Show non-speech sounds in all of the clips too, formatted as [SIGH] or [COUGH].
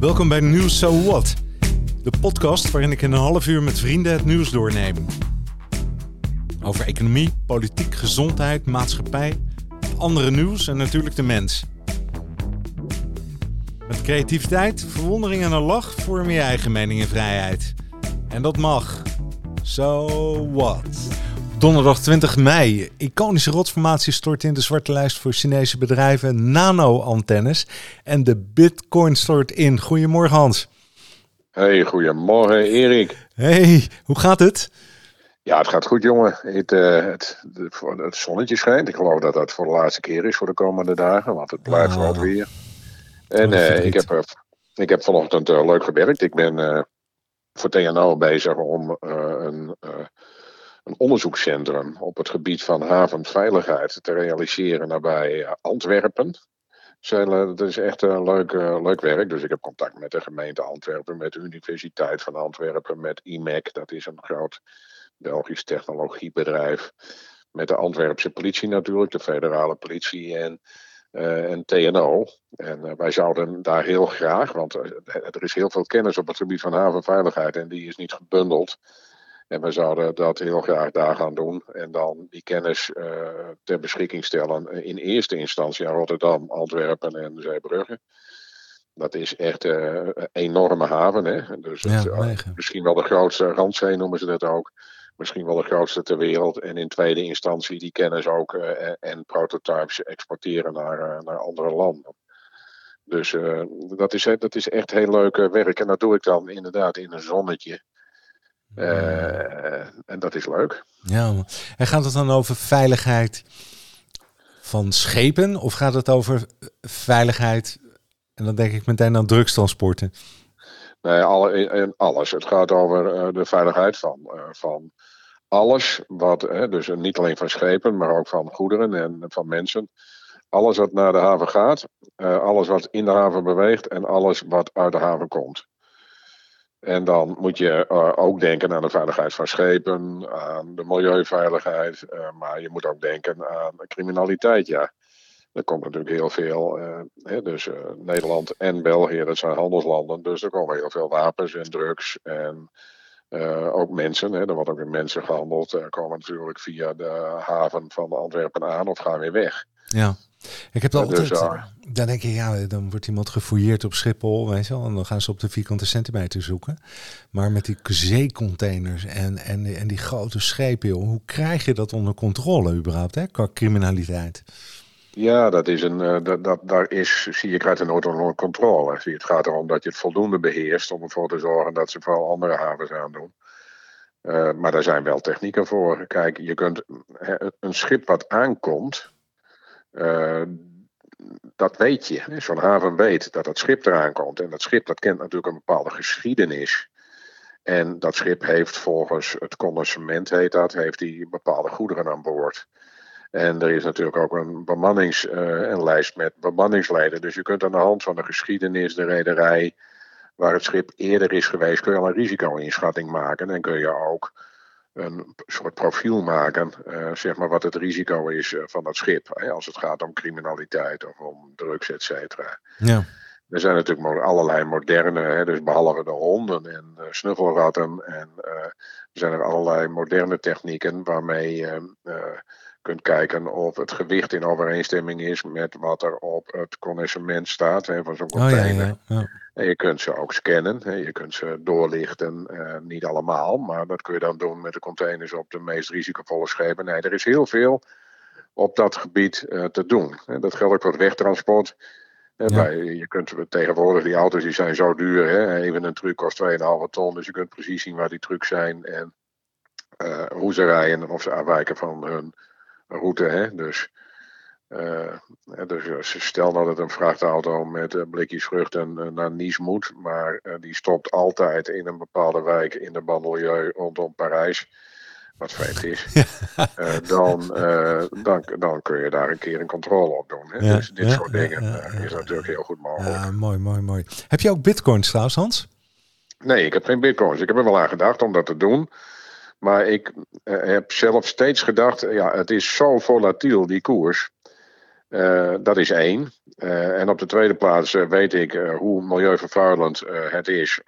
Welkom bij Nieuws So What, de podcast waarin ik in een half uur met vrienden het nieuws doorneem. Over economie, politiek, gezondheid, maatschappij, andere nieuws en natuurlijk de mens. Met creativiteit, verwondering en een lach vorm je eigen mening en vrijheid. En dat mag. So what? Donderdag 20 mei. Iconische rotsformatie stort in de zwarte lijst voor Chinese bedrijven. Nano-antennes. En de bitcoin stort in. Goedemorgen Hans. Hey, goedemorgen Erik. Hey, hoe gaat het? Ja, het gaat goed jongen. Het, uh, het, het, zonnetje schijnt. Ik geloof dat dat voor de laatste keer is voor de komende dagen. Want het blijft wel oh. weer. En uh, ik, heb, uh, ik heb vanochtend leuk gewerkt. Ik ben voor TNO bezig om een een onderzoekscentrum op het gebied van havenveiligheid te realiseren nabij eh, Antwerpen. Dat is echt een leuk, eh, leuk werk. Dus ik heb contact met de gemeente Antwerpen, met de Universiteit van Antwerpen, met IMEC, dat is een groot Belgisch technologiebedrijf. Met de Antwerpse politie natuurlijk, de federale politie en, en TNO. En wij zouden daar heel graag, want er is heel veel kennis op het gebied van havenveiligheid en die is niet gebundeld. En we zouden dat heel graag daar gaan doen. En dan die kennis uh, ter beschikking stellen. In eerste instantie aan Rotterdam, Antwerpen en Zeebrugge. Dat is echt uh, een enorme haven. Hè? Dus ja, het, misschien wel de grootste randzee noemen ze dat ook. Misschien wel de grootste ter wereld. En in tweede instantie die kennis ook uh, en prototypes exporteren naar, naar andere landen. Dus dat, is, dat is echt heel leuk werk. En dat doe ik dan inderdaad in een zonnetje. Uh, en dat is leuk. Ja, en gaat het dan over veiligheid van schepen of gaat het over veiligheid, en dan denk ik meteen aan drugstransporten? Nee, alle, alles. Het gaat over de veiligheid van, van alles, wat, dus niet alleen van schepen, maar ook van goederen en van mensen. Alles wat naar de haven gaat, alles wat in de haven beweegt en alles wat uit de haven komt. En dan moet je uh, ook denken aan de veiligheid van schepen, aan de milieuveiligheid, uh, maar je moet ook denken aan criminaliteit. Ja, er komt natuurlijk heel veel. Uh, hè, dus Nederland en België, dat zijn handelslanden, dus er komen heel veel wapens en drugs en ook mensen. Hè, er wordt ook met mensen gehandeld. Er komen natuurlijk via de haven van Antwerpen aan of gaan weer weg. Ja. Ik heb altijd, dus, dan denk je, ja, dan wordt iemand gefouilleerd op Schiphol, weet je wel, en dan gaan ze op de vierkante centimeter zoeken. Maar met die zeecontainers en, en, en die grote schepen, hoe krijg je dat onder controle überhaupt, hè, qua criminaliteit? Ja, dat is een, uh, dat, dat, daar is, zie je, krijgt nooit onder controle. Het gaat erom dat je het voldoende beheerst om ervoor te zorgen dat ze vooral andere havens aandoen. Uh, maar daar zijn wel technieken voor. Kijk, je kunt een schip wat aankomt, uh, dat weet je. Zo'n haven weet dat dat schip eraan komt. En dat schip dat kent natuurlijk een bepaalde geschiedenis. En dat schip heeft volgens het connoissement, heet dat, heeft die bepaalde goederen aan boord. En er is natuurlijk ook een bemannings, uh, een lijst met bemanningsleden. Dus je kunt aan de hand van de geschiedenis, de rederij, waar het schip eerder is geweest, kun je al een risico-inschatting maken. En kun je ook een soort profiel maken, uh, zeg maar, wat het risico is uh, van dat schip. Hè, als het gaat om criminaliteit of om drugs, et cetera. Ja. Er zijn natuurlijk allerlei moderne, hè, dus behalve de honden en uh, snuffelratten, en zijn er allerlei moderne technieken waarmee kunt kijken of het gewicht in overeenstemming is met wat er op het connoissement staat hè, van zo'n container. Oh, ja, ja, ja. En je kunt ze ook scannen, hè, je kunt ze doorlichten, uh, niet allemaal, maar dat kun je dan doen met de containers op de meest risicovolle schepen. Nee, er is heel veel op dat gebied uh, te doen. Dat geldt ook voor het wegtransport. Ja. je kunt tegenwoordig, die auto's die zijn zo duur. Hè? Even een truck kost 2,5 ton. Dus je kunt precies zien waar die trucks zijn en uh, hoe ze rijden en of ze afwijken van hun route. Hè? Dus, uh, dus stel dat het een vrachtauto met uh, blikjes vrucht en, naar Nice moet, maar die stopt altijd in een bepaalde wijk in de banlieue rondom Parijs wat vreemd is, [LAUGHS] uh, dan, uh, dan, dan kun je daar een keer een controle op doen. Hè? Ja, dus dit ja, soort dingen is natuurlijk heel goed mogelijk. Mooi, mooi, mooi. Heb je ook bitcoins trouwens, Hans? Nee, ik heb geen bitcoins. Ik heb er wel aan gedacht om dat te doen. Maar ik uh, heb zelf steeds gedacht, ja, het is zo volatiel, die koers. dat is één. en op de tweede plaats weet ik hoe milieuvervuilend het is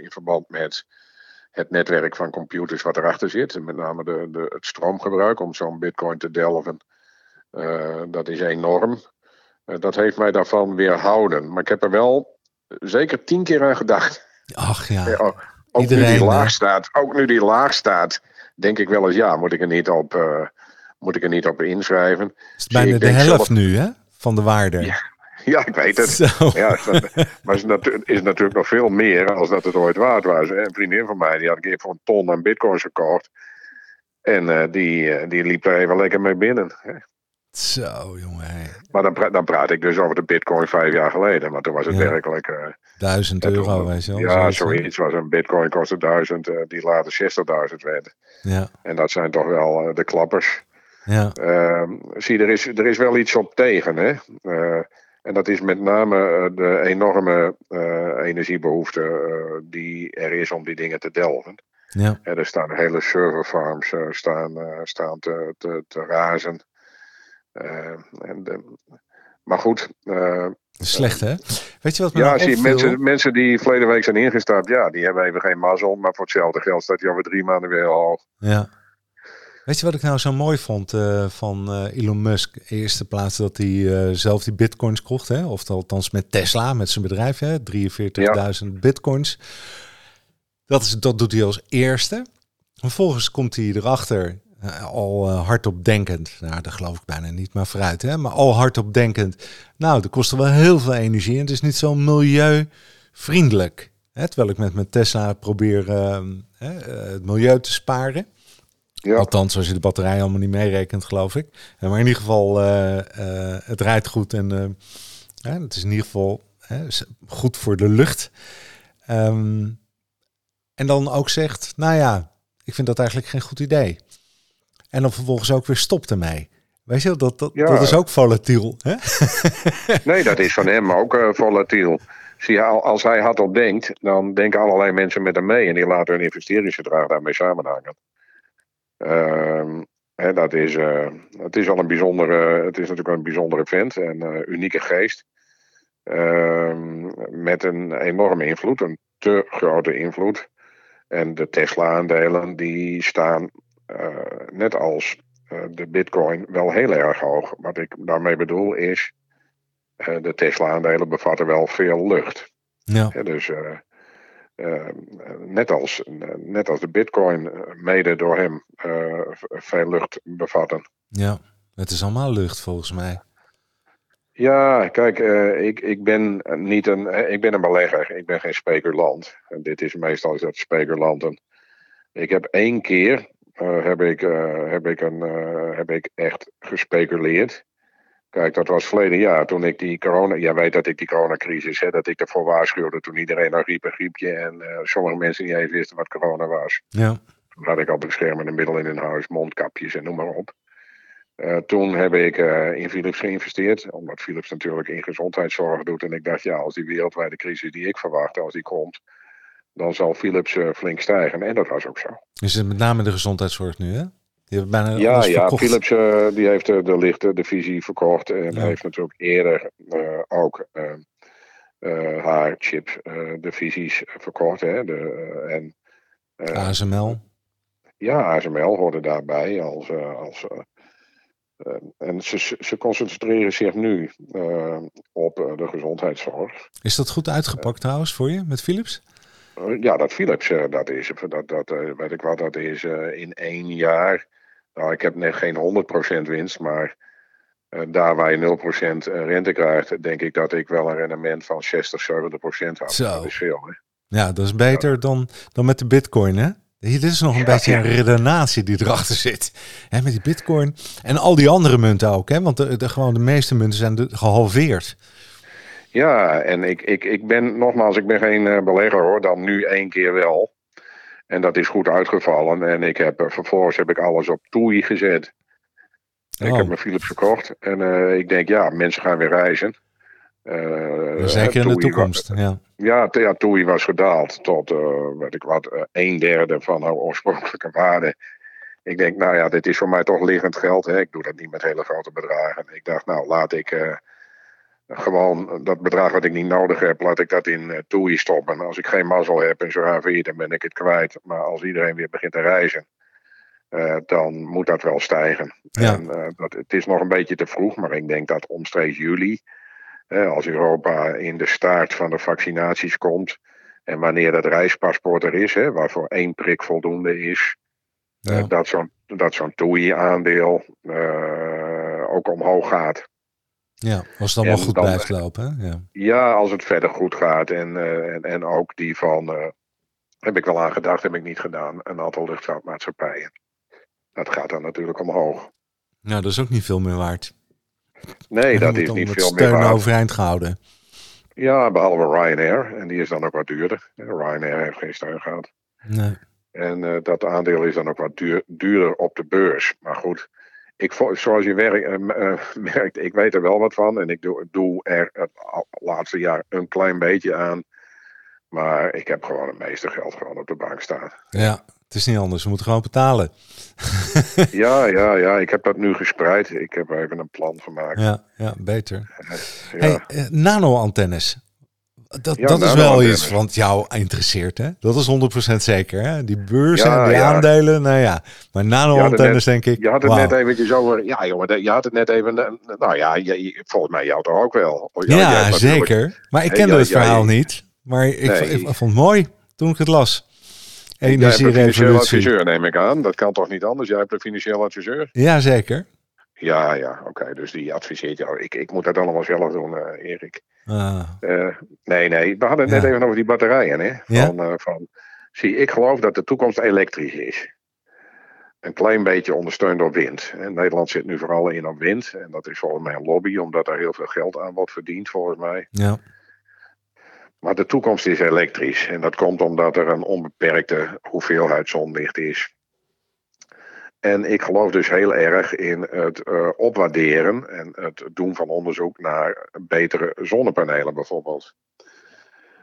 in verband met het netwerk van computers wat erachter zit. Met name de, de, het stroomgebruik om zo'n bitcoin te delven. dat is enorm. dat heeft mij daarvan weerhouden. Maar ik heb er wel zeker tien keer aan gedacht. Ach ja. Ook, Iedereen, nu die laag staat, ook nu die laag staat, denk ik wel eens, ja, moet ik er niet op, uh, moet ik er niet op inschrijven. Het is bijna de helft nu, hè? Van de waarde. Ja, [LAUGHS] ja ik weet het. Ja, maar het is natuurlijk nog veel meer als dat het ooit waard was. Een vriendin van mij, die had een keer voor een ton aan bitcoins gekocht. En uh, die, uh, die liep er even lekker mee binnen. Zo, jongen. Maar dan, pra dan praat ik dus over de bitcoin vijf jaar geleden. Maar toen was het werkelijk... Uh, duizend euro, weet je wel. Ja, zoiets. Was een bitcoin kostte duizend, uh, die later 60.000 werd. Ja. En dat zijn toch wel uh, de klappers. Ja. Ehm, zie, er is, er is wel iets op tegen, hè. en dat is met name de enorme energiebehoefte die er is om die dingen te delven. Ja. En er staan hele serverfarms staan, staan te, te, te razen. Uh, en, maar goed. Uh, Slecht hè? Weet je wat me Ja, nou zie, opviel? mensen, mensen die verleden week zijn ingestapt, ja, die hebben even geen mazzel. Maar voor hetzelfde geld staat hij over drie maanden weer hoog. Ja. Weet je wat ik nou zo mooi vond uh, van uh, Elon Musk? Eerste plaats dat hij uh, zelf die bitcoins kocht, hè? of althans met Tesla, met zijn bedrijf, 43.000 ja. bitcoins. Dat, is, dat doet hij als eerste. Vervolgens komt hij erachter uh, al uh, hardop denkend. Nou, dat geloof ik bijna niet, maar vooruit. Hè? Maar al hardop denkend. Nou, dat kost wel heel veel energie en het is niet zo milieuvriendelijk. Hè? Terwijl ik met mijn Tesla probeer uh, het milieu te sparen. Ja. Althans, als je de batterij allemaal niet meerekent, geloof ik. Maar in ieder geval, het rijdt goed en het is in ieder geval goed voor de lucht. Um, en dan ook zegt, nou ja, ik vind dat eigenlijk geen goed idee. En dan vervolgens ook weer stopt ermee. Weet je, dat, dat, ja. dat is ook volatiel. Hè? [LAUGHS] nee, dat is van hem ook uh, volatiel. Zie je, als hij hardop denkt, dan denken allerlei mensen met hem mee. En die laten hun investeringsgedrag daarmee samenhangen. Uh, hè, dat is, uh, het is wel een bijzondere, het is natuurlijk een bijzondere vent en uh, unieke geest. Ehm, met een enorme invloed, een te grote invloed. En de Tesla-aandelen die staan net als uh, de Bitcoin wel heel erg hoog. Wat ik daarmee bedoel is, uh, de Tesla-aandelen bevatten wel veel lucht. Ja. ja dus net, als, net als de Bitcoin mede door hem veel lucht bevatten. Ja, het is allemaal lucht volgens mij. Ja, kijk, uh, ik, ik ben niet een, ik ben een belegger. Ik ben geen speculant. En dit is meestal is dat speculanten. Ik heb één keer uh, heb, ik, uh, heb, ik een, heb ik echt gespeculeerd. Kijk, dat was verleden jaar toen ik die corona. Jij weet dat ik die coronacrisis, hè, dat ik ervoor waarschuwde toen iedereen nog riep een griepje en sommige mensen niet even wisten wat corona was. Ja. Toen had ik al beschermende middelen in hun huis, mondkapjes en noem maar op. Toen heb ik in Philips geïnvesteerd, omdat Philips natuurlijk in gezondheidszorg doet. En ik dacht, ja, als die wereldwijde crisis die ik verwacht, als die komt, dan zal Philips uh, flink stijgen. En dat was ook zo. Is het met name de gezondheidszorg nu, hè? Die hebben bijna ja, ja, verkocht. Philips die heeft de lichte divisie verkocht en ja. heeft natuurlijk eerder ook haar chip divisies verkocht. Hè? De, en, ASML? Ja, ASML hoorde daarbij als... als uh, en ze, ze, concentreren zich nu uh, op de gezondheidszorg. Is dat goed uitgepakt trouwens voor je met Philips? Ja, dat Philips, dat is, dat, dat weet ik wat, dat is in één jaar. Nou, ik heb net geen 100% winst, maar daar waar je 0% rente krijgt, denk ik dat ik wel een rendement van 60, 70% had. Zo. Dat is veel, hè? Ja, dat is beter ja. dan, dan met de bitcoin, hè? Dit is nog een ja, beetje een redenatie die erachter zit. Hè, met die bitcoin en al die andere munten ook. Hè? Want de, de, gewoon de meeste munten zijn gehalveerd. Ja, en ik, ik, ik ben nogmaals, ik ben geen uh, belegger hoor. Dan nu één keer wel. En dat is goed uitgevallen. En ik heb, uh, vervolgens heb ik alles op toei gezet. Oh. Ik heb mijn Philips verkocht. En uh, ik denk, ja, mensen gaan weer reizen. Uh, Zeker in de toekomst, was, ja. Ja, was gedaald tot, uh, weet ik wat, een derde van haar oorspronkelijke waarde. ik denk, nou ja, dit is voor mij toch liggend geld. Hè. Ik doe dat niet met hele grote bedragen. Ik dacht, nou, laat ik gewoon dat bedrag wat ik niet nodig heb, laat ik dat in uh, TUI stoppen. Als ik geen mazzel heb en zo gaan dan ben ik het kwijt. Maar als iedereen weer begint te reizen, uh, dan moet dat wel stijgen. Ja. En, dat, het is nog een beetje te vroeg, maar ik denk dat omstreeks juli, als Europa in de staart van de vaccinaties komt, en wanneer dat reispaspoort er is, hè, waarvoor één prik voldoende is, ja. dat zo'n dat zo'n TUI-aandeel ook omhoog gaat. Ja, als het allemaal goed dan, blijft lopen. Hè? Ja. ja, als het verder goed gaat. En, uh, en, en ook die van, heb ik wel aan gedacht, heb ik niet gedaan, een aantal luchtvaartmaatschappijen. Dat gaat dan natuurlijk omhoog. Nou, dat is ook niet veel meer waard. Nee, dat is niet veel meer waard. steun overeind gehouden. Ja, behalve Ryanair. En die is dan ook wat duurder. Ryanair heeft geen steun gehad. Nee. En uh, dat aandeel is dan ook wat duur, duurder op de beurs. Maar goed, ik, zoals je werk, uh, uh, [LAUGHS] merkt, ik weet er wel wat van. En ik doe, doe er het laatste jaar een klein beetje aan. Maar ik heb gewoon het meeste geld gewoon op de bank staan. Ja, het is niet anders. We moeten gewoon betalen. [LAUGHS] ja, ja, ja. Ik heb dat nu gespreid. Ik heb even een plan gemaakt. Ja, ja beter. Ja. Hey, nano-antennes. Dat, ja, dat is wel iets wat jou interesseert, hè? Dat is 100% zeker, hè? Die beurzen Ja, en die ja. aandelen, nou ja. Maar nano-antennes, denk ik, Je had het net eventjes over. Ja, jongen, je had het net even. Nou ja, je- volgens mij jou toch ook wel. Ja, hebt natuurlijk- zeker. Maar ik kende ja, het ja, verhaal niet. Maar ik, Nee. ik vond het mooi toen ik het las. Energierevolutie. adviseur, neem ik aan. Dat kan toch niet anders? Jij hebt een financieel adviseur? Ja, zeker. Ja, ja, oké. Dus die adviseert jou. Ik, ik moet dat allemaal zelf doen, eh, Erik. Ah, Eh, nee, nee. We hadden het net even over die batterijen. Hè? Ja. Van, eh, van, zie, ik geloof dat de toekomst elektrisch is. Een klein beetje ondersteund door wind. En Nederland zit nu vooral in op wind. En dat is volgens mij een lobby, omdat er heel veel geld aan wordt verdiend, volgens mij. ja. Maar de toekomst is elektrisch. En dat komt omdat er een onbeperkte hoeveelheid zonlicht is. En ik geloof dus heel erg in het eh, opwaarderen en het doen van onderzoek naar betere zonnepanelen bijvoorbeeld.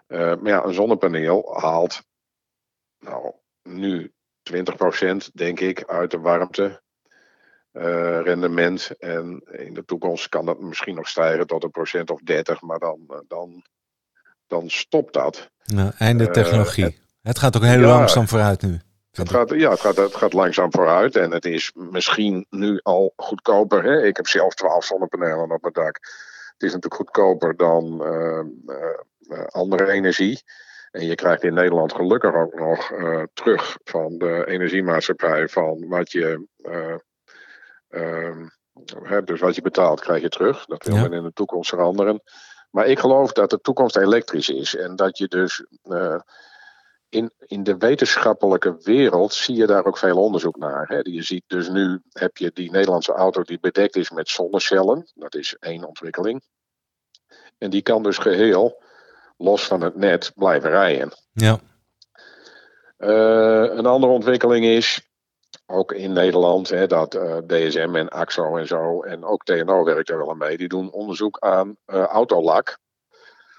Eh, maar ja, een zonnepaneel haalt nou, nu 20% denk ik uit de warmte. eh, rendement. En in de toekomst kan dat misschien nog stijgen tot een procent of 30, maar dan, dan, dan stopt dat. Nou, einde technologie. het gaat ook heel langzaam vooruit nu. Het gaat, ja, het gaat, het gaat langzaam vooruit en het is misschien nu al goedkoper. Hè? Ik heb zelf 12 zonnepanelen op mijn dak. Het is natuurlijk goedkoper dan eh, eh, eh, andere energie. En je krijgt in Nederland gelukkig ook nog eh, terug van de energiemaatschappij van wat je. eh, ehm, hè, dus wat je betaalt, krijg je terug. Dat wil Ja. men in de toekomst veranderen. Maar ik geloof dat de toekomst elektrisch is. En dat je dus in, in de wetenschappelijke wereld zie je daar ook veel onderzoek naar. Hè. Je ziet dus nu heb je die Nederlandse auto die bedekt is met zonnecellen. Dat is één ontwikkeling. En die kan dus geheel los van het net blijven rijden. Ja, Eh, een andere ontwikkeling is, ook in Nederland, hè, dat eh, DSM en AXO en zo, en ook TNO werkt er wel aan mee, die doen onderzoek aan eh, autolak,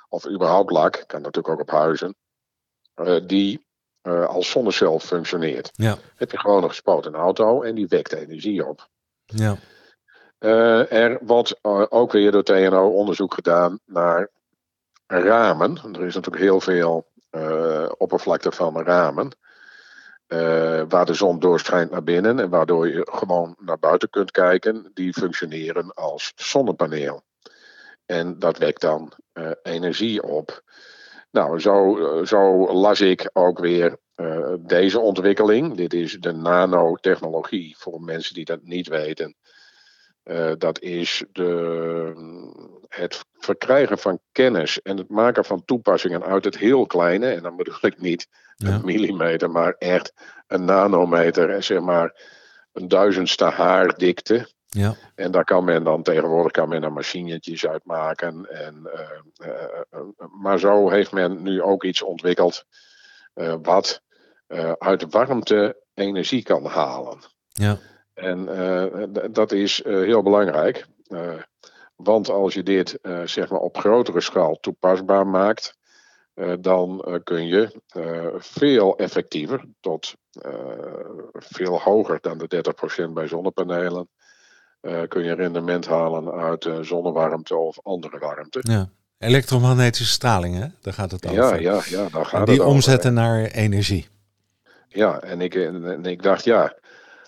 of überhaupt lak, kan natuurlijk ook op huizen, eh, die eh, als zonnecel functioneert. ja, Heb je gewoon een gespoten auto en die wekt energie op. ja. Eh, er wordt eh, ook weer door TNO onderzoek gedaan naar ramen. Er is natuurlijk heel veel eh, oppervlakte van ramen. eh, waar de zon doorschijnt naar binnen en waardoor je gewoon naar buiten kunt kijken. Die functioneren als zonnepaneel. En dat wekt dan eh, energie op. Nou, zo, eh, zo las ik ook weer eh, deze ontwikkeling. Dit is de nanotechnologie voor mensen die dat niet weten. Eh, dat is de, het verkrijgen van kennis en het maken van toepassingen uit het heel kleine. En dan bedoel ik niet Ja. een millimeter, maar echt een nanometer. En zeg maar een duizendste haardikte. Ja. En daar kan men dan tegenwoordig kan men er machinetjes uit maken. En, eh, eh, eh, maar zo heeft men nu ook iets ontwikkeld wat uit warmte energie kan halen. Ja. En dat is heel belangrijk. Want als je dit zeg maar op grotere schaal toepasbaar maakt, dan kun je veel effectiever, tot veel hoger dan de 30% bij zonnepanelen, kun je rendement halen uit zonnewarmte of andere warmte. Ja. Elektromagnetische straling, hè? Daar gaat het over. Ja, ja, ja daar gaat die het omzetten naar energie. Ja, en ik, en ik dacht, ja,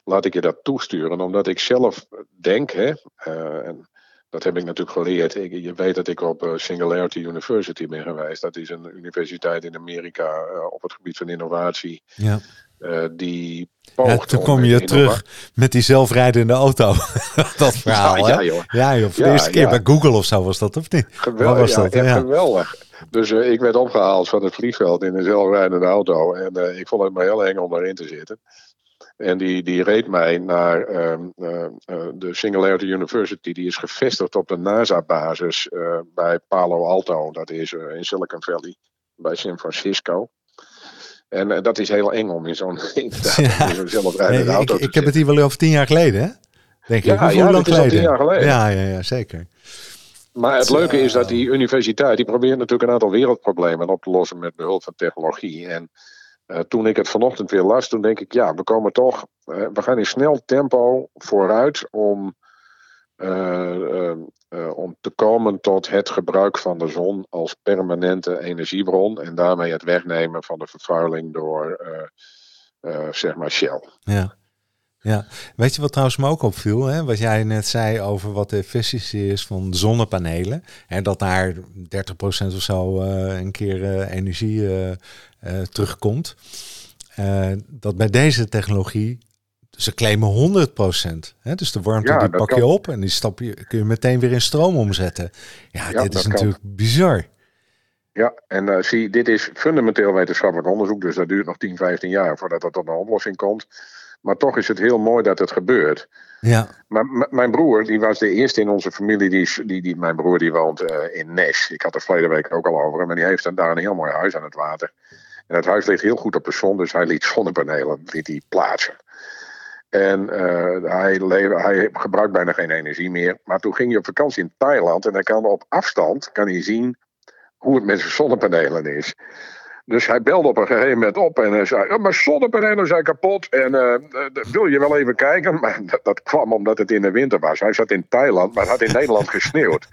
laat ik je dat toesturen. Omdat ik zelf denk, hè, uh, en dat heb ik natuurlijk geleerd. Ik, je weet dat ik op Singularity University ben geweest. Dat is een universiteit in Amerika op het gebied van innovatie. Ja. Die ja, toen kom je terug met die zelfrijdende auto. [LAUGHS] dat verhaal, ja, ja, joh. Ja, joh. Voor de eerste keer bij Google of zo was dat, of niet? Geweldig, was dat? Ja, geweldig. Dus uh, ik werd opgehaald van het vliegveld in een zelfrijdende auto. En uh, ik vond het maar heel eng om daarin te zitten. En die, die reed mij naar um, uh, de Singularity University. Die is gevestigd op de NASA-basis bij Palo Alto. Dat is in Silicon Valley, bij San Francisco. En uh, dat is heel eng om in zo'n [LAUGHS] ja. zelfrijdende nee, auto ik, te ik heb het hier wel over tien jaar geleden, hè? Denk ja, ik. Hoeveel ja, lang al tien jaar geleden. Ja, ja, ja, zeker. Maar het leuke is dat die universiteit, die probeert natuurlijk een aantal wereldproblemen op te lossen met behulp van technologie. En uh, toen ik het vanochtend weer las, toen denk ik, ja, we komen toch, uh, we gaan in snel tempo vooruit om, om te komen tot het gebruik van de zon als permanente energiebron en daarmee het wegnemen van de vervuiling door, zeg maar, Shell. Ja. Ja, weet je wat trouwens me ook opviel? Hè? Wat jij net zei over wat de efficiëntie is van zonnepanelen. En dat daar 30% of zo een keer energie terugkomt. dat bij deze technologie, ze claimen 100%. Hè? Dus de warmte Ja, die dat pak kan. je op en die stap je, kun je meteen weer in stroom omzetten. Ja, Ja, dit is dat kan. natuurlijk bizar. Ja, en eh, zie, dit is fundamenteel wetenschappelijk onderzoek, dus dat duurt nog 10, 15 jaar voordat er tot een oplossing komt. Maar toch is het heel mooi dat het gebeurt. Ja, Maar mijn broer, die was de eerste in onze familie, die, die, die, mijn broer die woont eh, in Nes. Ik had het verleden week ook al over hem, maar die heeft dan daar een heel mooi huis aan het water. En het huis ligt heel goed op de zon, dus hij liet zonnepanelen liet hij plaatsen. En eh, hij, hij gebruikt bijna geen energie meer. Maar toen ging hij op vakantie in Thailand en hij kan op afstand kan hij zien hoe het met zijn zonnepanelen is. Dus hij belde op een gegeven moment op en hij zei: "Ja, Mijn zonnepanelen zijn kapot. En eh, eh, wil je wel even kijken? [LAUGHS] Maar dat, dat kwam omdat het in de winter was. Hij zat in Thailand, maar het had in [LAUGHS] Nederland gesneeuwd.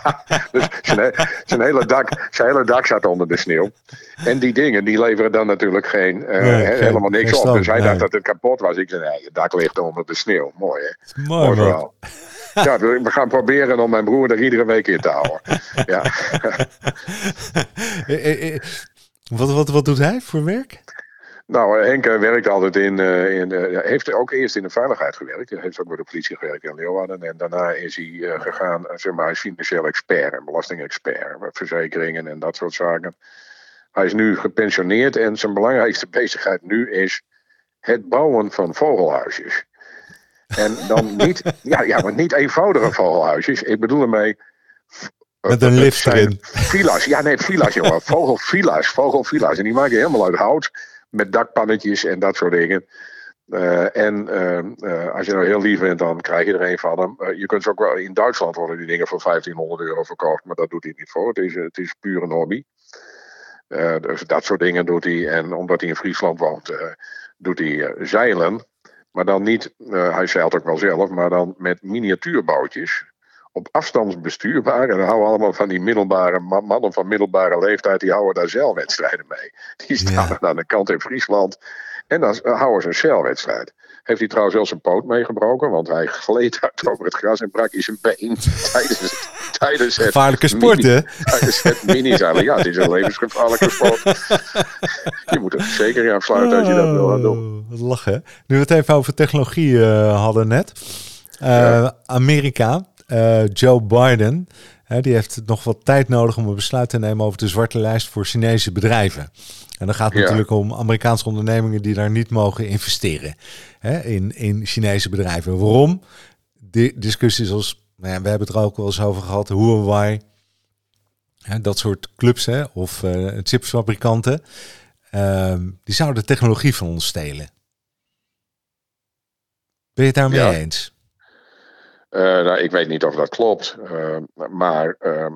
[LAUGHS] dus zijn, he- zijn, hele dak, zijn hele dak zat onder de sneeuw. En die dingen die leveren dan natuurlijk geen, eh, Nee, he- geen- helemaal niks op. Dus hij nee. dacht dat het kapot was. Ik zei: Nee, je dak ligt onder de sneeuw. Mooi hè? mooi Mooi verhaal. Ja, we we gaan proberen om mijn broer er iedere week in te houden. Ja. Wat, wat, wat doet hij voor werk? Nou, eh, Henk werkt altijd in. eh, in eh, heeft ook eerst in de veiligheid gewerkt. Hij heeft ook bij de politie gewerkt in Leeuwarden. En daarna is hij gegaan, zeg maar, hij is financieel expert en belastingexpert. Verzekeringen en dat soort zaken. Hij is nu gepensioneerd en zijn belangrijkste [LAUGHS] bezigheid nu is het bouwen van vogelhuisjes. En dan niet, [LAUGHS] ja, ja, maar niet eenvoudige vogelhuisjes. Ik bedoel ermee. Met een lift zijn erin. Villa's, ja, nee, villa's, jongen. [LAUGHS] Vogelvilla's, vogelvilla's. En die maken je helemaal uit hout met dakpannetjes en dat soort dingen. Eh, en eh, eh, als je nou heel lief bent, dan krijg je er een van hem. Je kunt ze ook wel in Duitsland worden die dingen voor 1500 euro verkocht, maar dat doet hij niet voor. Het is, het is puur een hobby. Dus dat soort dingen doet hij. En omdat hij in Friesland woont, doet hij zeilen. Maar dan niet, hij zeilt ook wel zelf, maar dan met miniatuurbootjes. Op afstandsbestuurbaar. En dan houden allemaal van die middelbare ma- mannen van middelbare leeftijd, die houden daar zeilwedstrijden mee. Die staan Ja. dan aan de kant in Friesland. En dan eh, houden ze een zeilwedstrijd. Heeft hij trouwens wel zijn poot meegebroken, want hij gleed uit over het gras en brak hij zijn been [LAUGHS] tijdens, het- tijdens het Gevaarlijke sport, mini- hè? tijdens het mini-zeilen. Ja, het is een levensgevaarlijke sport. [LAUGHS] Je moet er zeker in afsluiten als je dat wil gaan doen. Oh, lachen. Nu we het even over technologie eh, hadden net. Eh, Ja. Amerika, eh, Joe Biden, hè, die heeft nog wat tijd nodig om een besluit te nemen over de zwarte lijst voor Chinese bedrijven. En dan gaat het Ja. natuurlijk om Amerikaanse ondernemingen die daar niet mogen investeren hè, in, in Chinese bedrijven. Waarom? Discussies als, nou ja, we hebben het er ook wel eens over gehad, Huawei, hè, dat soort clubs hè, of eh, chipsfabrikanten. Ehm, die zouden technologie van ons stelen. Ben je het daarmee Ja. eens? Eh, nou, ik weet niet of dat klopt. eh, maar ehm,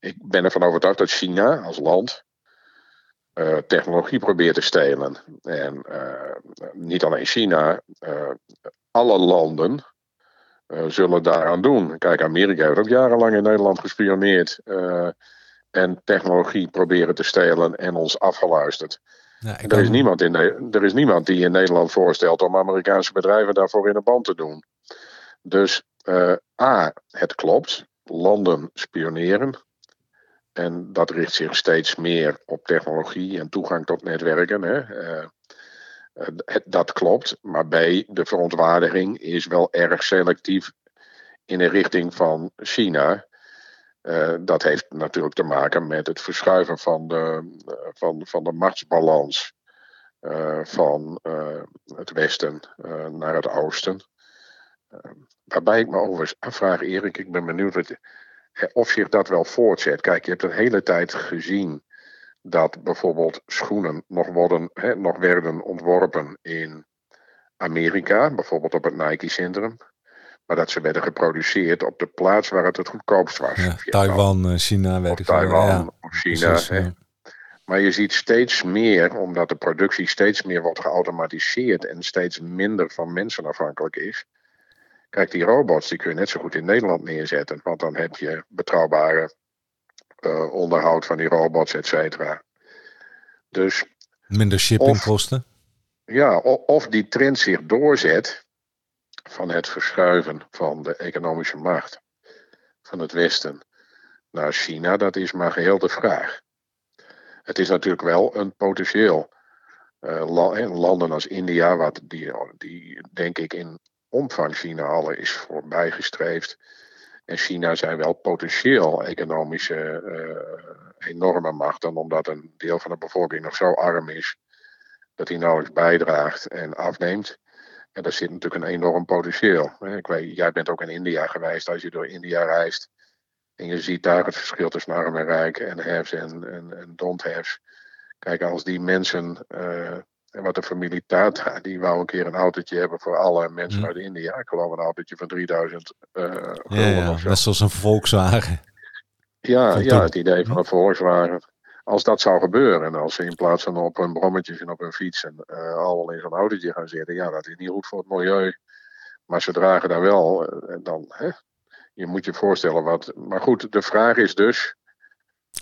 ik ben ervan overtuigd dat China als land technologie probeert te stelen. En niet alleen China, alle landen zullen daaraan doen. Kijk, Amerika heeft ook jarenlang in Nederland gespioneerd en technologie proberen te stelen en ons afgeluisterd. Ja, er, is niemand in, er is niemand die in Nederland voorstelt om Amerikaanse bedrijven daarvoor in een band te doen. Dus uh, A, het klopt. Landen spioneren. En dat richt zich steeds meer op technologie en toegang tot netwerken. Hè. Uh, dat klopt. Maar B, de verontwaardiging is wel erg selectief in de richting van China. Dat heeft natuurlijk te maken met het verschuiven van de, van, van de machtsbalans van het westen naar het oosten. Waarbij ik me overigens afvraag, Erik, ik ben benieuwd wat, of zich dat wel voortzet. Kijk, je hebt een hele tijd gezien dat bijvoorbeeld schoenen nog, worden, hè, nog werden ontworpen in Amerika, bijvoorbeeld op het Nike Centrum. Maar dat ze werden geproduceerd op de plaats waar het het goedkoopst was. Ja, Taiwan, eh, China, weet ik Taiwan ja. of China. hè. Maar je ziet steeds meer, omdat de productie steeds meer wordt geautomatiseerd en steeds minder van mensen afhankelijk is. Kijk, die robots die kun je net zo goed in Nederland neerzetten. Want dan heb je betrouwbare uh, onderhoud van die robots, et cetera. Dus, Minder shippingkosten? Ja, of die trend zich doorzet van het verschuiven van de economische macht van het Westen naar China, dat is maar geheel de vraag. Het is natuurlijk wel een potentieel. Uh, landen als India, wat die, die denk ik in omvang China al is voorbijgestreefd. En China zijn wel potentieel economische uh, enorme machten, omdat een deel van de bevolking nog zo arm is dat hij nauwelijks bijdraagt en afneemt. En daar zit natuurlijk een enorm potentieel. Ik weet, jij bent ook in India geweest. Als je door India reist en je ziet daar het verschil tussen arm en rijk en haves en, en, en. Kijk, als die mensen, uh, en wat de familie Tata, die wou een keer een autootje hebben voor alle mensen mm. uit India. Ik geloof een autootje van 3000 uh, ja, ja, net zoals een Volkswagen. Ja, ja, het idee van een Volkswagen als dat zou gebeuren en als ze in plaats van op een brommetje en op een fiets en uh, allemaal in zo'n autootje gaan zitten, ja, dat is niet goed voor het milieu. Maar ze dragen daar wel, uh, dan, hè, je moet je voorstellen wat. Maar goed, de vraag is dus.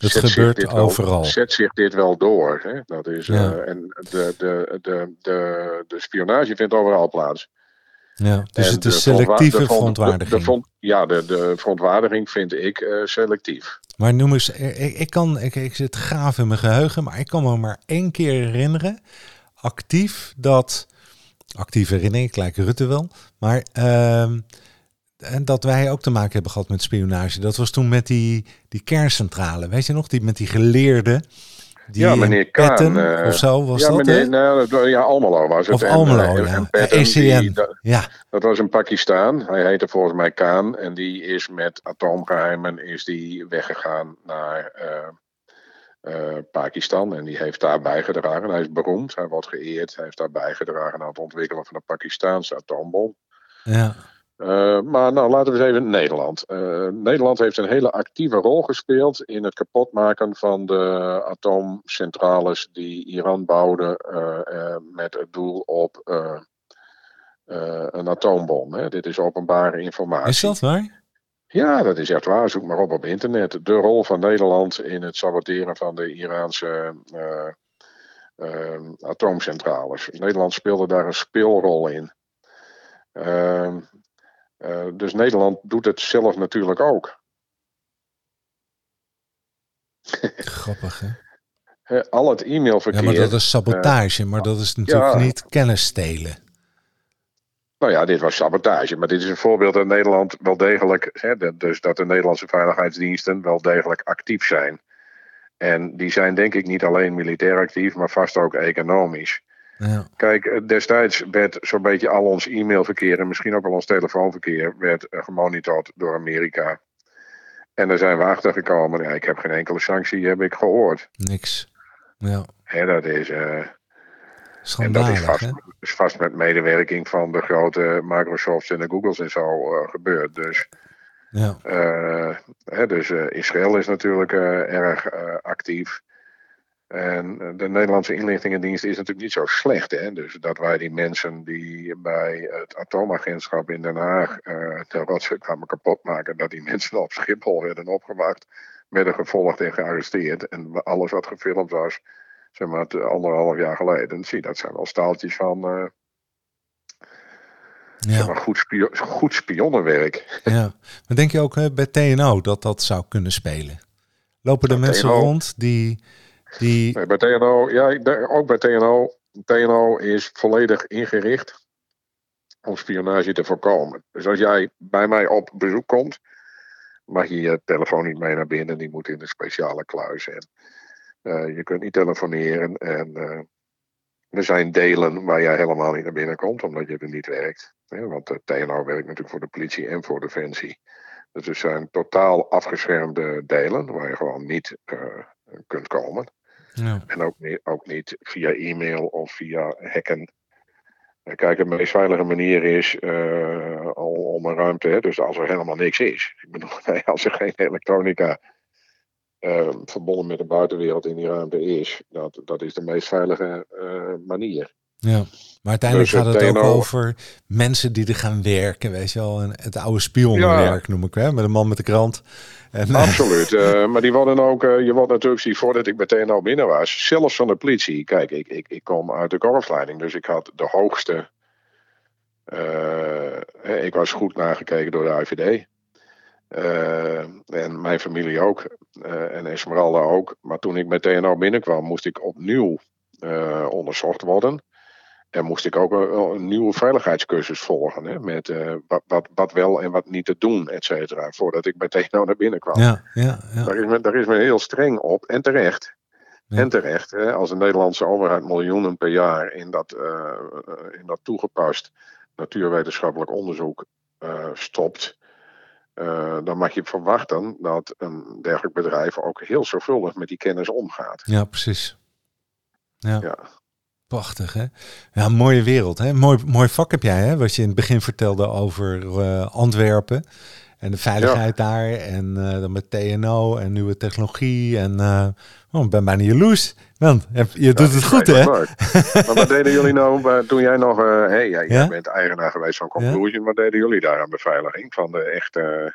Het gebeurt overal. Wel, zet zich dit wel door? Hè? Dat is, ja. uh, en de, de, de, de, de spionage vindt overal plaats. Ja, dus en het is selectieve verontwaardiging. De, de, ja, de, de verontwaardiging vind ik uh, selectief. Maar noem eens, ik, ik kan, ik, ik zit gaaf in mijn geheugen, maar ik kan me maar één keer herinneren, actief, dat, actief herinnering, ik lijk Rutte wel, maar uh, en dat wij ook te maken hebben gehad met spionage. Dat was toen met die, die kerncentrale, weet je nog, die met die geleerden die ja, meneer Kaan. Uh, of zo was ja, dat, meneer, nou, ja, Almelo was het. Of en, Almelo, uh, ja. ECN, die, dat, ja. Dat was in Pakistan. Hij heette volgens mij Kaan. En die is met atoomgeheimen is die weggegaan naar uh, Pakistan. En die heeft daar bijgedragen. Hij is beroemd, hij wordt geëerd. Hij heeft daar bijgedragen aan het ontwikkelen van de Pakistaanse atoombom. Ja. Uh, maar nou, laten we eens even Nederland. Uh, Nederland heeft een hele actieve rol gespeeld in het kapotmaken van de atoomcentrales die Iran bouwde uh, met het doel op een atoombom. Hè. Dit is openbare informatie. Is dat waar? Ja, dat is echt waar. Zoek maar op op internet. De rol van Nederland in het saboteren van de Iraanse atoomcentrales. Nederland speelde daar een speelrol in. Uh, uh, dus Nederland doet het zelf natuurlijk ook. Grappig, hè? Al het e-mailverkeer. Ja, maar dat is sabotage, uh, maar dat is natuurlijk ja, niet kennis stelen. Nou ja, dit was sabotage, maar dit is een voorbeeld dat Nederland wel degelijk, hè, dus dat de Nederlandse veiligheidsdiensten wel degelijk actief zijn. En die zijn denk ik niet alleen militair actief, maar vast ook economisch. Ja. Kijk, eh, destijds werd zo'n beetje al ons e-mailverkeer en misschien ook wel ons telefoonverkeer werd eh, gemonitord door Amerika. En daar zijn we achter gekomen. Ja, ik heb geen enkele sanctie heb ik gehoord. Niks. Ja. Hè, dat is. Uh, en dat is vast, is vast, met medewerking van de grote Microsofts en de Googles en zo uh, gebeurd. Dus, ja. uh, hè, dus Israël is natuurlijk erg actief. En de Nederlandse inlichtingendienst is natuurlijk niet zo slecht. Hè? Dus dat wij die mensen die bij het atoomagentschap in Den Haag uh, de rotzooi kwamen kapotmaken, dat die mensen op Schiphol werden opgewacht, werden gevolgd en gearresteerd. En alles wat gefilmd was, zeg maar anderhalf jaar geleden, zie dat zijn wel staaltjes van. Uh, ja. Zeg maar goed, spio goed spionnenwerk. Ja, maar denk je ook bij TNO dat dat zou kunnen spelen? Lopen er mensen rond die die... Bij TNO, ja, ook bij TNO. TNO is volledig ingericht om spionage te voorkomen. Dus als jij bij mij op bezoek komt, mag je je telefoon niet mee naar binnen. Die moet in een speciale kluis. En uh, je kunt niet telefoneren. En uh, er zijn delen waar jij helemaal niet naar binnen komt, omdat je er niet werkt. want de TNO werkt natuurlijk voor de politie en voor Defensie. Dus er zijn totaal afgeschermde delen waar je gewoon niet kunt komen. En ook niet, ook niet via e-mail of via hacken. Kijk, de meest veilige manier is uh, om een ruimte, hè, dus als er helemaal niks is. Ik bedoel, [LAUGHS] als er geen elektronica uh, verbonden met de buitenwereld in die ruimte is, dat, dat is de meest veilige manier. Ja, maar uiteindelijk dus gaat het ook over mensen die er gaan werken, weet je wel. En het oude spionwerk noem ik, hè, met een man met de krant. En, eh, Absoluut, uh, [LAUGHS] maar die worden ook, uh, je wordt natuurlijk, zie voordat ik meteen al binnen was, zelfs van de politie. Kijk, ik, ik, ik kom uit de korpsleiding, dus ik had de hoogste, uh, ik was goed nagekeken door de IVD. en mijn familie ook, en Esmeralda ook. Maar toen ik met TNO binnenkwam, moest ik opnieuw onderzocht worden. En moest ik ook een, nieuwe veiligheidscursus volgen. Hè, met uh, wat, wat, wat wel en wat niet te doen, et cetera. Voordat ik meteen nou naar binnen kwam. Ja, ja, ja. Daar, is men, daar is men heel streng op. En terecht. En terecht. Hè, als de Nederlandse overheid miljoenen per jaar in dat, uh, in dat toegepast natuurwetenschappelijk onderzoek uh, stopt. dan mag je verwachten dat een dergelijk bedrijf ook heel zorgvuldig met die kennis omgaat. Ja, precies. ja. ja. Prachtig, hè? Ja, mooie wereld, hè? Mooi, mooi vak heb jij, hè? Wat je in het begin vertelde over uh, Antwerpen en de veiligheid daar. En uh, dan met TNO en nieuwe technologie. En uh, oh, ik ben bijna jaloers. Want je doet het goed, hè? maar wat deden jullie nou toen jij nog... Uh, hey, jij, ja? bent eigenaar geweest van Conclusion. Wat deden jullie daar aan beveiliging van de echte...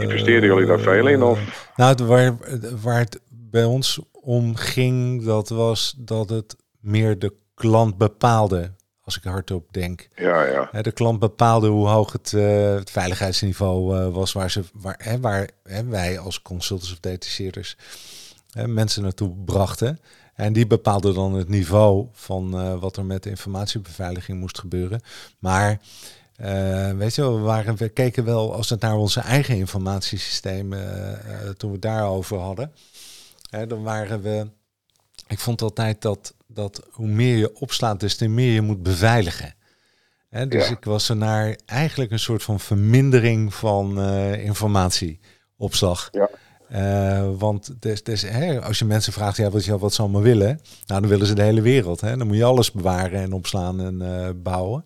investeerden jullie daar veel in? Of? Nou, waar, waar het bij ons om ging, dat was dat het meer de klant bepaalde. Als ik hardop denk. Ja, ja. De klant bepaalde hoe hoog het, uh, het veiligheidsniveau uh, was waar, ze, waar, hè, waar hè, wij als consultants of detacheerders mensen naartoe brachten. En die bepaalden dan het niveau van uh, wat er met de informatiebeveiliging moest gebeuren. Maar weet je, we, waren, we keken wel als het naar onze eigen informatiesystemen, toen we het daarover hadden. dan waren we. Ik vond altijd dat dat hoe meer je opslaat, des te meer je moet beveiligen. dus ik was er naar eigenlijk een soort van vermindering van uh, informatieopslag. Ja. Uh, want des, des, hè, als je mensen vraagt, ja, wat, wat ze allemaal willen, nou, dan willen ze de hele wereld. Hè? Dan moet je alles bewaren en opslaan en uh, bouwen.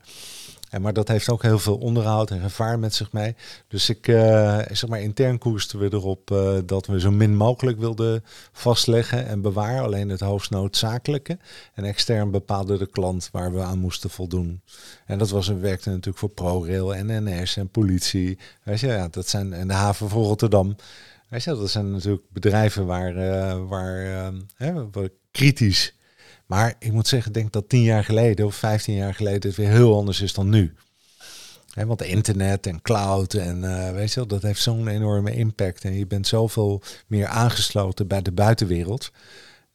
En, maar dat heeft ook heel veel onderhoud en gevaar met zich mee. Dus ik, uh, zeg maar, intern koersten we erop uh, dat we zo min mogelijk wilden vastleggen en bewaren. Alleen het hoogst noodzakelijke. En extern bepaalde de klant waar we aan moesten voldoen. En dat was, werkte natuurlijk voor ProRail en NS en politie. Weet je, ja, dat zijn, en de haven van Rotterdam. Weet je, dat zijn natuurlijk bedrijven waar, uh, waar, hè, waar kritisch maar ik moet zeggen, ik denk dat tien jaar geleden of vijftien jaar geleden het weer heel anders is dan nu. He, want internet en cloud en uh, weet je wel, dat heeft zo'n enorme impact. En je bent zoveel meer aangesloten bij de buitenwereld.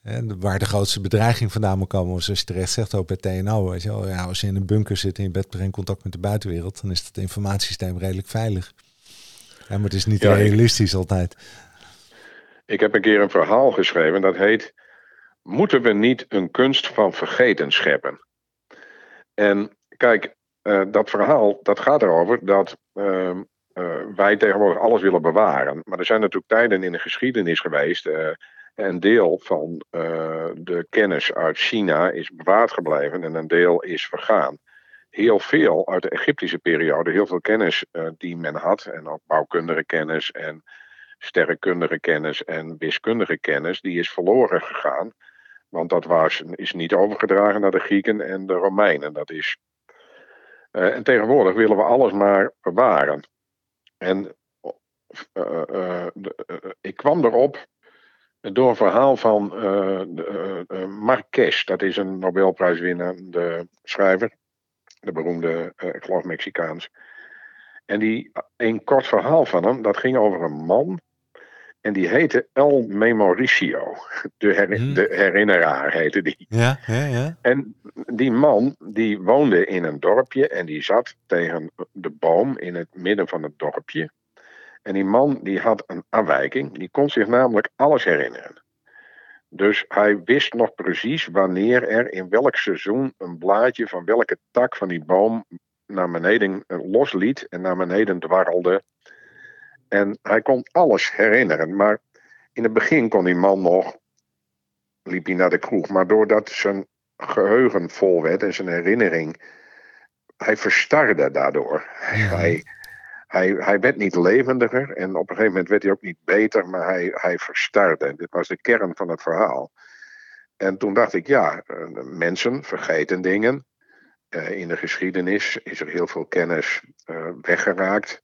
En waar de grootste bedreiging vandaan moet komen, zoals je terecht zegt ook bij TNO. Weet je wel, ja, als je in een bunker zit en je bent geen contact met de buitenwereld, dan is het informatiesysteem redelijk veilig. Ja, maar het is niet realistisch altijd. Ik heb een keer een verhaal geschreven dat heet moeten we niet een kunst van vergeten scheppen? En kijk, uh, dat verhaal dat gaat erover dat uh, uh, wij tegenwoordig alles willen bewaren. Maar er zijn natuurlijk tijden in de geschiedenis geweest. Uh, een deel van de kennis uit China is bewaard gebleven en een deel is vergaan. Heel veel uit de Egyptische periode, heel veel kennis die men had, en ook bouwkundige kennis en sterrenkundige kennis en wiskundige kennis, die is verloren gegaan. Want dat was, is niet overgedragen naar de Grieken en de Romeinen. Dat is, uh, en tegenwoordig willen we alles maar bewaren. En uh, uh, ik kwam erop door een verhaal van Marquez. Dat is een Nobelprijswinnende schrijver. De beroemde, ik geloof Mexicaans. En die, een kort verhaal van hem, dat ging over een man. En die heette El Memoricio. De, hmm. de herinneraar heette die. Ja, ja, ja. En die man, die woonde in een dorpje. En die zat tegen de boom in het midden van het dorpje. En die man die had een afwijking. Die kon zich namelijk alles herinneren. Dus hij wist nog precies wanneer er in welk seizoen een blaadje van welke tak van die boom naar beneden losliet en naar beneden dwarrelde. En hij kon alles herinneren. Maar in het begin kon die man nog, liep hij naar de kroeg. Maar doordat zijn geheugen vol werd en zijn herinnering, hij verstarde daardoor. Hij, hij, hij werd niet levendiger en op een gegeven moment werd hij ook niet beter, maar hij, hij verstarde. Dit was de kern van het verhaal. En toen dacht ik, ja, eh, mensen vergeten dingen. Eh, in de geschiedenis is er heel veel kennis uh, weggeraakt.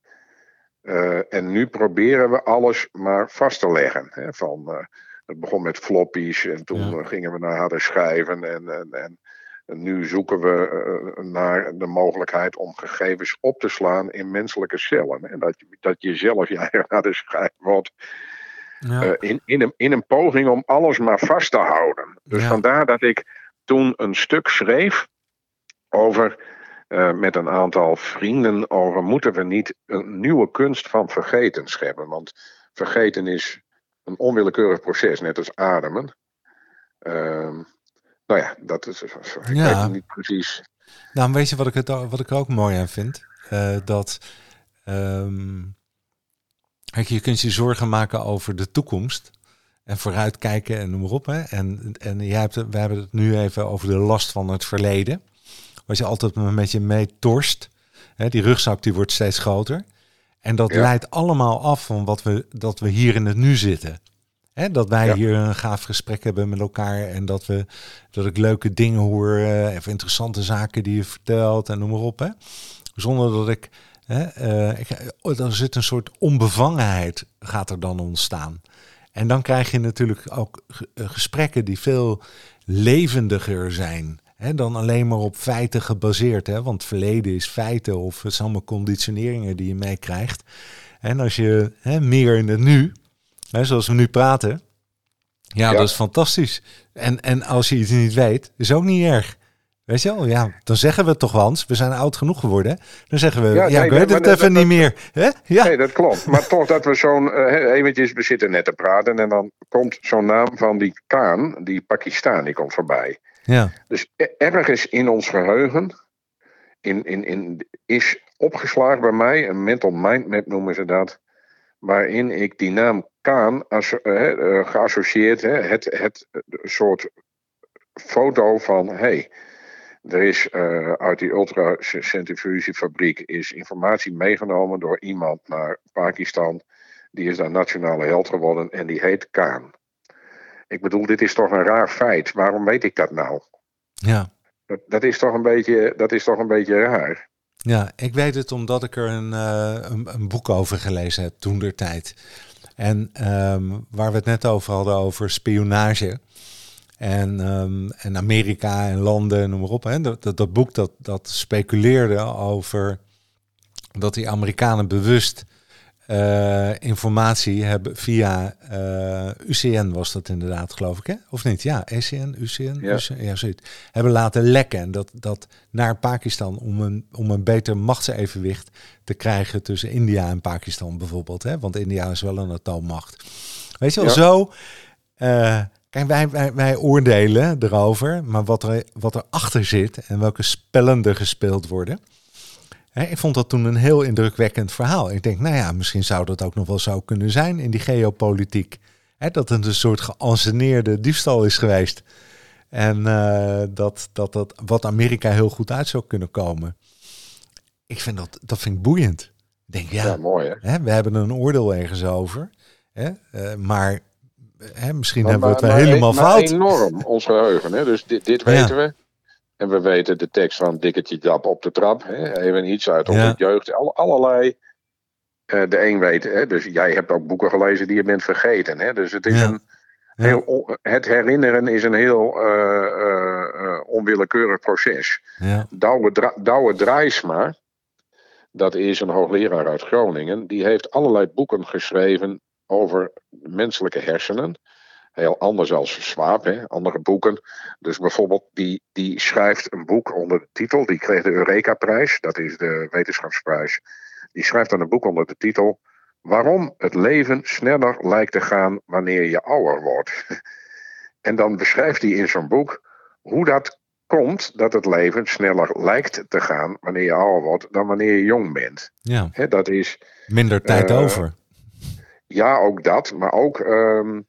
Uh, en nu proberen we alles maar vast te leggen. Hè, van, het begon met floppies en toen gingen we naar harde schijven. En, en, en, nu zoeken we naar de mogelijkheid om gegevens op te slaan in menselijke cellen. En dat, dat je zelf je eigen harde schijf wordt. Ja. in, in, een, in een poging om alles maar vast te houden. Dus vandaar dat ik toen een stuk schreef over uh, met een aantal vrienden over moeten we niet een nieuwe kunst van vergeten scheppen. Want vergeten is een onwillekeurig proces, net als ademen. Uh, nou ja, dat is. Ik ja. weet niet precies. Nou, weet je wat ik, het, wat ik er ook mooi aan vind? Uh, dat. Um, je kunt je zorgen maken over de toekomst. En vooruitkijken en noem maar op. Hè? En, en jij hebt, we hebben het nu even over de last van het verleden wat je altijd een beetje mee torst. Hè, die rugzak die wordt steeds groter. En dat leidt allemaal af van wat we, dat we hier in het nu zitten. Hè, dat wij hier een gaaf gesprek hebben met elkaar. En dat, we, dat ik leuke dingen hoor. Uh, even interessante zaken die je vertelt en noem maar op. Hè. Zonder dat ik... Hè, uh, ik, oh, er zit een soort onbevangenheid gaat er dan ontstaan. En dan krijg je natuurlijk ook eh, gesprekken die veel levendiger zijn dan alleen maar op feiten gebaseerd. Hè? Want verleden is feiten of het zijn allemaal conditioneringen die je meekrijgt. En als je meer in het nu, zoals we nu praten, ja, dat is fantastisch. En, en als je iets niet weet, is ook niet erg. Weet je wel, ja, dan zeggen we toch, Hans, we zijn oud genoeg geworden. Dan zeggen we, ja, ik weet het even niet meer. Hè? Ja. Nee, dat klopt. Maar [LAUGHS] toch dat we zo'n, uh, eventjes, we zitten net te praten en dan komt zo'n naam van die Kaan, die Pakistan, die komt voorbij. Ja. Dus ergens in ons geheugen in, in, in, is opgeslagen bij mij, een mental mind map noemen ze dat, waarin ik die naam Kaan as, uh, geassocieerd, uh, het, het soort foto van, hey, er is uh, uit die ultracentrifugefabriek is informatie meegenomen door iemand naar Pakistan. Die is daar nationale held geworden en die heet Kaan. Ik bedoel, dit is toch een raar feit. Waarom weet ik dat nou? Ja. Dat, dat, is, toch een beetje, dat is toch een beetje raar. Ja, ik weet het omdat ik er een, uh, een, een, boek over gelezen heb toen der tijd. En um, waar we het net over hadden, over spionage. En, um, en Amerika en landen, noem maar op. Hè. Dat, dat, dat boek dat, dat speculeerde over dat die Amerikanen bewust uh, informatie hebben via uh, eh, UCN was dat inderdaad, geloof ik, hè? Of niet? Ja, ECN, UCN, ja, UCN, ja zoiets. Hebben laten lekken dat, dat naar Pakistan om een, om een beter machtsevenwicht te krijgen tussen India en Pakistan bijvoorbeeld, hè? Want India is wel een atoommacht. Weet je wel, zo. Uh, kijk, wij, wij, wij oordelen erover, maar wat er, wat er achter zit en welke spellen er gespeeld worden ik vond dat toen een heel indrukwekkend verhaal. Ik denk, nou ja, misschien zou dat ook nog wel zo kunnen zijn in die geopolitiek. dat het een soort geanceneerde diefstal is geweest. En uh, dat, dat dat wat Amerika heel goed uit zou kunnen komen. Ik vind dat, dat vind ik boeiend. Ik denk, ja, ja mooi, hè? we hebben een oordeel ergens over. Hè? Uh, maar hè, misschien maar, hebben we het maar, wel helemaal maar fout. enorm, ons geheugen. Hè? Dus dit, dit weten we. En we weten de tekst van Dikketje Dap op de trap. Hè? Even iets uit onze jeugd. All, allerlei. Uh, de een weet, hè? dus jij hebt ook boeken gelezen die je bent vergeten. Hè? Dus het is een heel, het herinneren is een heel uh, onwillekeurig proces. Ja. Douwe, Dra Douwe Drijsma, dat is een hoogleraar uit Groningen, die heeft allerlei boeken geschreven over menselijke hersenen. Heel anders als Swaap, hè? andere boeken. Dus bijvoorbeeld, die, die schrijft een boek onder de titel, die kreeg de Eureka-prijs, dat is de wetenschapsprijs. Die schrijft dan een boek onder de titel Waarom het leven sneller lijkt te gaan wanneer je ouder wordt. [LAUGHS] En dan beschrijft hij in zo'n boek hoe dat komt dat het leven sneller lijkt te gaan wanneer je ouder wordt dan wanneer je jong bent. Ja. dat is. Minder tijd uh, over. Ja, ook dat. Maar ook, um,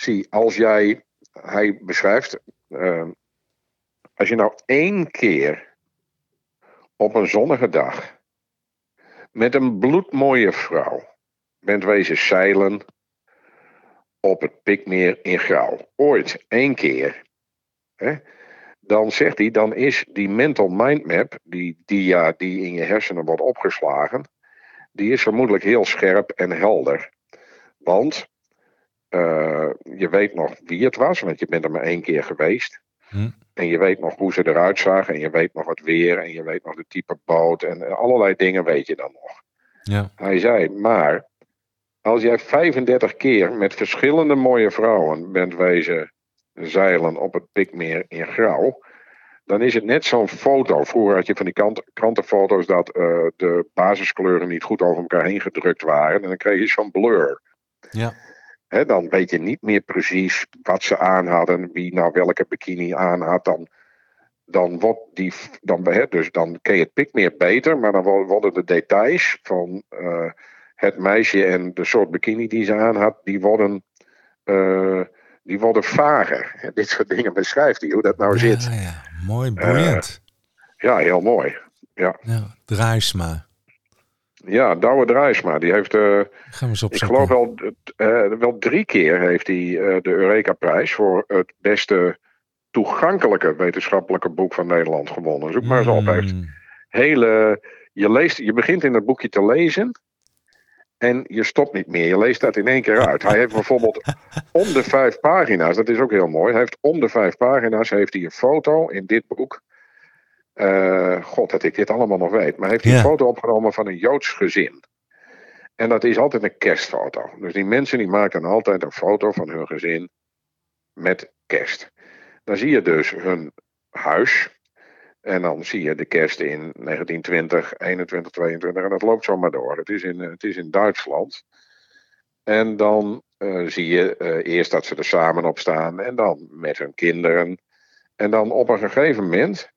zie, als jij, hij beschrijft, uh, als je nou één keer op een zonnige dag met een bloedmooie vrouw bent wezen zeilen op het Pikmeer in Grauw. Ooit, één keer. Hè? Dan zegt hij, dan is die mental mind map, die dia die in je hersenen wordt opgeslagen, die is vermoedelijk heel scherp en helder. Want uh, je weet nog wie het was, want je bent er maar één keer geweest. Hm. En je weet nog hoe ze eruit zagen. En je weet nog het weer. En je weet nog de type boot. En allerlei dingen weet je dan nog. Ja. Hij zei, maar als jij 35 keer met verschillende mooie vrouwen bent wezen zeilen op het Pikmeer in Grauw, dan is het net zo'n foto. Vroeger had je van die kant, krantenfoto's dat uh, de basiskleuren niet goed over elkaar heen gedrukt waren. En dan kreeg je zo'n blur. Ja. He, dan weet je niet meer precies wat ze aan hadden, wie nou welke bikini aan had. Dan, dan wordt die. Dan, he, dus dan ken je het Pikmeer beter, maar dan worden de details van. Uh, het meisje en de soort bikini die ze aan had, die worden, uh, die worden vager. [LAUGHS] En dit soort dingen beschrijft hij, hoe dat nou zit. Ja, mooi, boeiend. Uh, ja, heel mooi. Ja. ja Draaisma. Ja, Douwe Draaisma. Die heeft, uh, Gaan we eens ik geloof wel, wel drie keer heeft hij de Eureka-prijs voor het beste toegankelijke wetenschappelijke boek van Nederland gewonnen. Zoek maar eens op. Heeft hmm. hele, je, leest, je begint in het boekje te lezen en je stopt niet meer. Je leest dat in één keer uit. Hij heeft bijvoorbeeld [LAUGHS] om de vijf pagina's, dat is ook heel mooi. Hij heeft om de vijf pagina's heeft hij een foto in dit boek. Uh, God, dat ik dit allemaal nog weet. Maar heeft hij een foto opgenomen van een Joods gezin. En dat is altijd een kerstfoto. Dus die mensen die maken altijd een foto van hun gezin met kerst. Dan zie je dus hun huis. En dan zie je de kerst in 1920, 21, 22 en dat loopt zomaar door. Het is in, het is in Duitsland. En dan uh, zie je uh, eerst dat ze er samen op staan en dan met hun kinderen. En dan op een gegeven moment,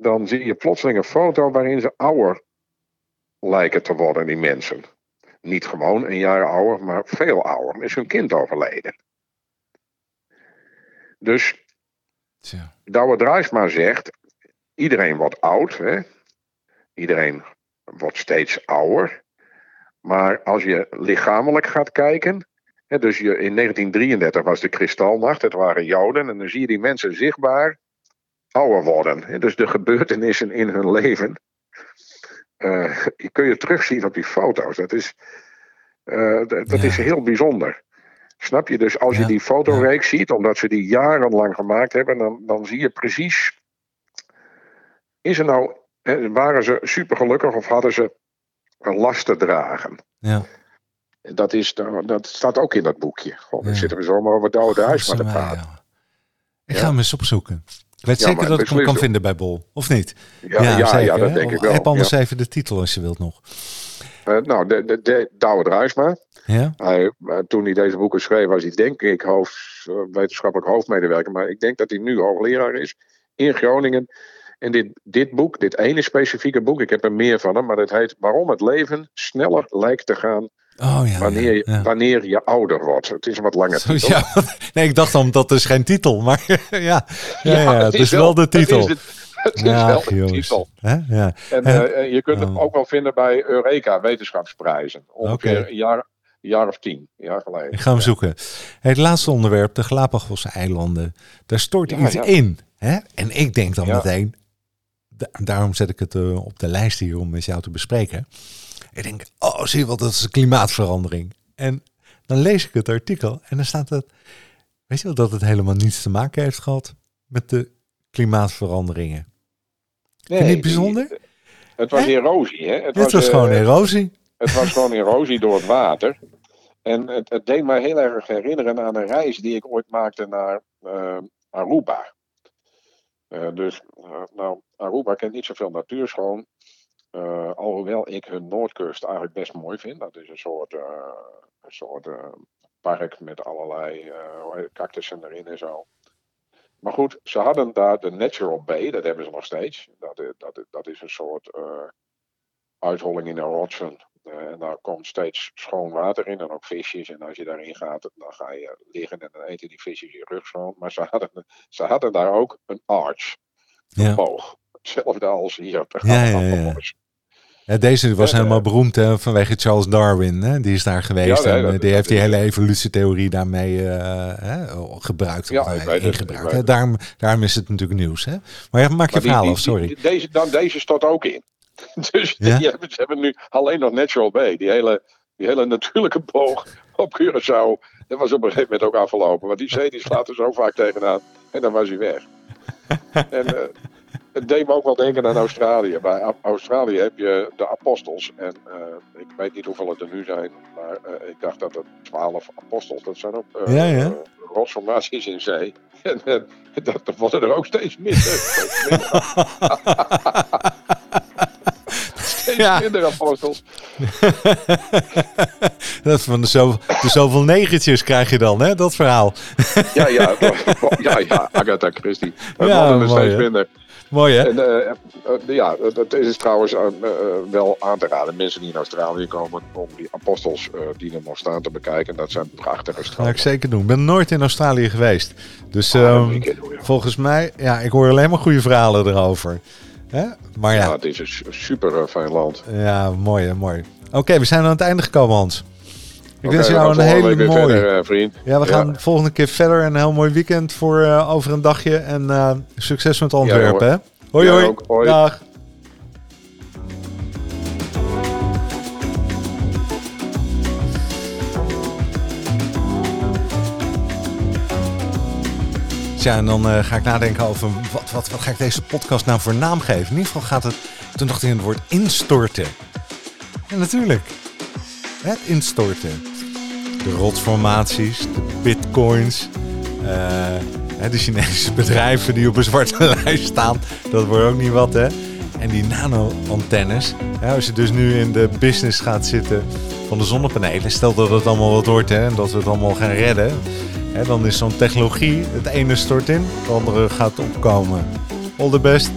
dan zie je plotseling een foto waarin ze ouder lijken te worden, die mensen. Niet gewoon een jaar ouder, maar veel ouder. Is hun kind overleden. Dus Tja. Douwe Draaisma zegt, iedereen wordt oud. Hè? Iedereen wordt steeds ouder. Maar als je lichamelijk gaat kijken. Hè, dus je, in 1933 was de kristalnacht, het waren Joden. En dan zie je die mensen zichtbaar ouder worden. Dus de gebeurtenissen in hun leven. Uh, kun je terugzien op die foto's. Dat is, uh, dat, is heel bijzonder. Snap je? Dus als je die fotoreeks ziet, omdat ze die jarenlang gemaakt hebben, dan, dan zie je precies is er nou, waren ze supergelukkig of hadden ze een last te dragen? Ja. Dat, is, dat staat ook in dat boekje. Goh, dan zitten we zomaar over het oude huis maar te praten. Ik ga hem eens opzoeken. Ik weet zeker dat ik hem kan vinden bij Bol, of niet? Ja, ja, zeker, ja dat denk ik wel. Heb anders even de titel als je wilt nog. Uh, nou, de, de, de Douwe Druisma. Ja? Hij, uh, toen hij deze boeken schreef, was hij denk ik hoofd, uh, wetenschappelijk hoofdmedewerker. Maar ik denk dat hij nu hoogleraar is in Groningen. En dit, dit boek, dit ene specifieke boek, ik heb er meer van hem, maar het heet Waarom het leven sneller lijkt te gaan Oh, ja, wanneer, je, wanneer je ouder wordt. Het is een wat langer [LAUGHS] titel. Ja, nee, ik dacht dan dat is geen titel, maar [LAUGHS] ja, ja, ja, het, is wel, de titel. Het is, [LAUGHS] het is wel de titel. Ja. En uh, je kunt het ook wel vinden bij Eureka wetenschapsprijzen. Ongeveer okay. een jaar, jaar of tien, jaar geleden. Ik ga hem zoeken. Het laatste onderwerp, de Galapagos-eilanden. Daar stort iets in. Hè? En ik denk dan meteen, da- daarom zet ik het eh, op de lijst hier om met jou te bespreken. Ik denk, oh zie je wel, dat is klimaatverandering. En dan lees ik het artikel en dan staat het, weet je wel, dat het helemaal niets te maken heeft gehad met de klimaatveranderingen. Nee, je die- bijzonder? het was erosie, hè? Het Dit was eh, gewoon erosie. Het was gewoon erosie door het water. En het, het deed mij heel erg herinneren aan een reis die ik ooit maakte naar eh, Aruba. Eh, dus, nou, Aruba kent niet zoveel natuurschoon. Eh, alhoewel ik hun noordkust eigenlijk best mooi vind. Dat is een soort, eh, een soort eh, park met allerlei cactussen erin en zo. Maar goed, ze hadden daar de Natural Bay, dat hebben ze nog steeds. Dat, is- dat, dat is een soort uitholling in de rotsen. En daar komt steeds schoon water in en ook visjes. En als je daarin gaat, dan ga je liggen en dan eten die visjes je rug schoon. Maar ze hadden, ze hadden daar ook een arch, een Ja. boog. Hetzelfde als hier. gaan ja. Ja, deze was helemaal beroemd hè, vanwege Charles Darwin. Hè? Die is daar geweest Ja, nee, en eh, dat- die heeft die hele evolutietheorie daarmee eh, hè, gebruikt. Ja, of, ik eh, ingebruikt. hè. Daarom, daarom is het natuurlijk nieuws. Hè? Maar ja, maak je Maar verhaal die- af, sorry. die- Deze, dan, deze stort ook in. [LAUGHS] Dus die hebben, ze hebben nu alleen nog Natural Bay. Die hele, die hele natuurlijke boog op Curaçao. Dat was op een gegeven moment ook afgelopen. Want die zee die slaat er zo vaak tegenaan. En dan was hij weg. [LAUGHS] en het deed me ook wel denken aan Australië. Bij Australië heb je de apostels. En eh, ik weet niet hoeveel het er nu zijn. Maar eh, ik dacht dat er twaalf apostels. Dat zijn ook eh Ja, ja. rotsformaties in zee. [LAUGHS] En dat, worden er ook steeds minder. [LAUGHS] Steeds minder. Steeds Ja. minder apostels. [LAUGHS] dat van de, zo, de zoveel negentjes krijg je dan, hè? dat verhaal. Ja, ja, ja, ja, Agatha Christie. Het Ja, worden er mooi, steeds hè? minder. Mooi hè? En, eh, eh, ja, dat is trouwens eh, eh, wel aan te raden. Mensen die in Australië komen om die apostels eh, die er nog staan te bekijken. Dat zijn prachtige Dat ga stranden. ik zeker doen. Ik ben nooit in Australië geweest. Dus Ah, ehm, doen, ja. volgens mij, ja, ik hoor alleen maar goede verhalen erover. Hè? Maar Ja, ja, het is een su- super eh, fijn land. ja, mooi hè, mooi. Oké, we zijn aan het einde gekomen Hans. Ik wens we jou een hele mooie... verder, eh, vriend. Ja, we gaan de volgende keer verder. Een heel mooi weekend voor eh, over een dagje. En eh, succes met Antwerpen. Ja, hè? Hoi, hoi. ook. Hoi. Dag. Tja, en dan ga ik nadenken over wat, wat, wat ga ik deze podcast nou voor naam geven. In ieder geval gaat het, toen dacht ik in het woord instorten. Ja, natuurlijk. Het instorten. De rotsformaties, de bitcoins, hè, de Chinese [LAUGHS] bedrijven die op een zwarte [LAUGHS] lijst staan. Dat wordt ook niet wat, hè. En die nano-antennes. Als je dus nu in de business gaat zitten van de zonnepanelen, stel dat het allemaal wat wordt hè, en dat we het allemaal gaan redden. Hè, dan is zo'n technologie, het ene stort in, het andere gaat opkomen. All the best.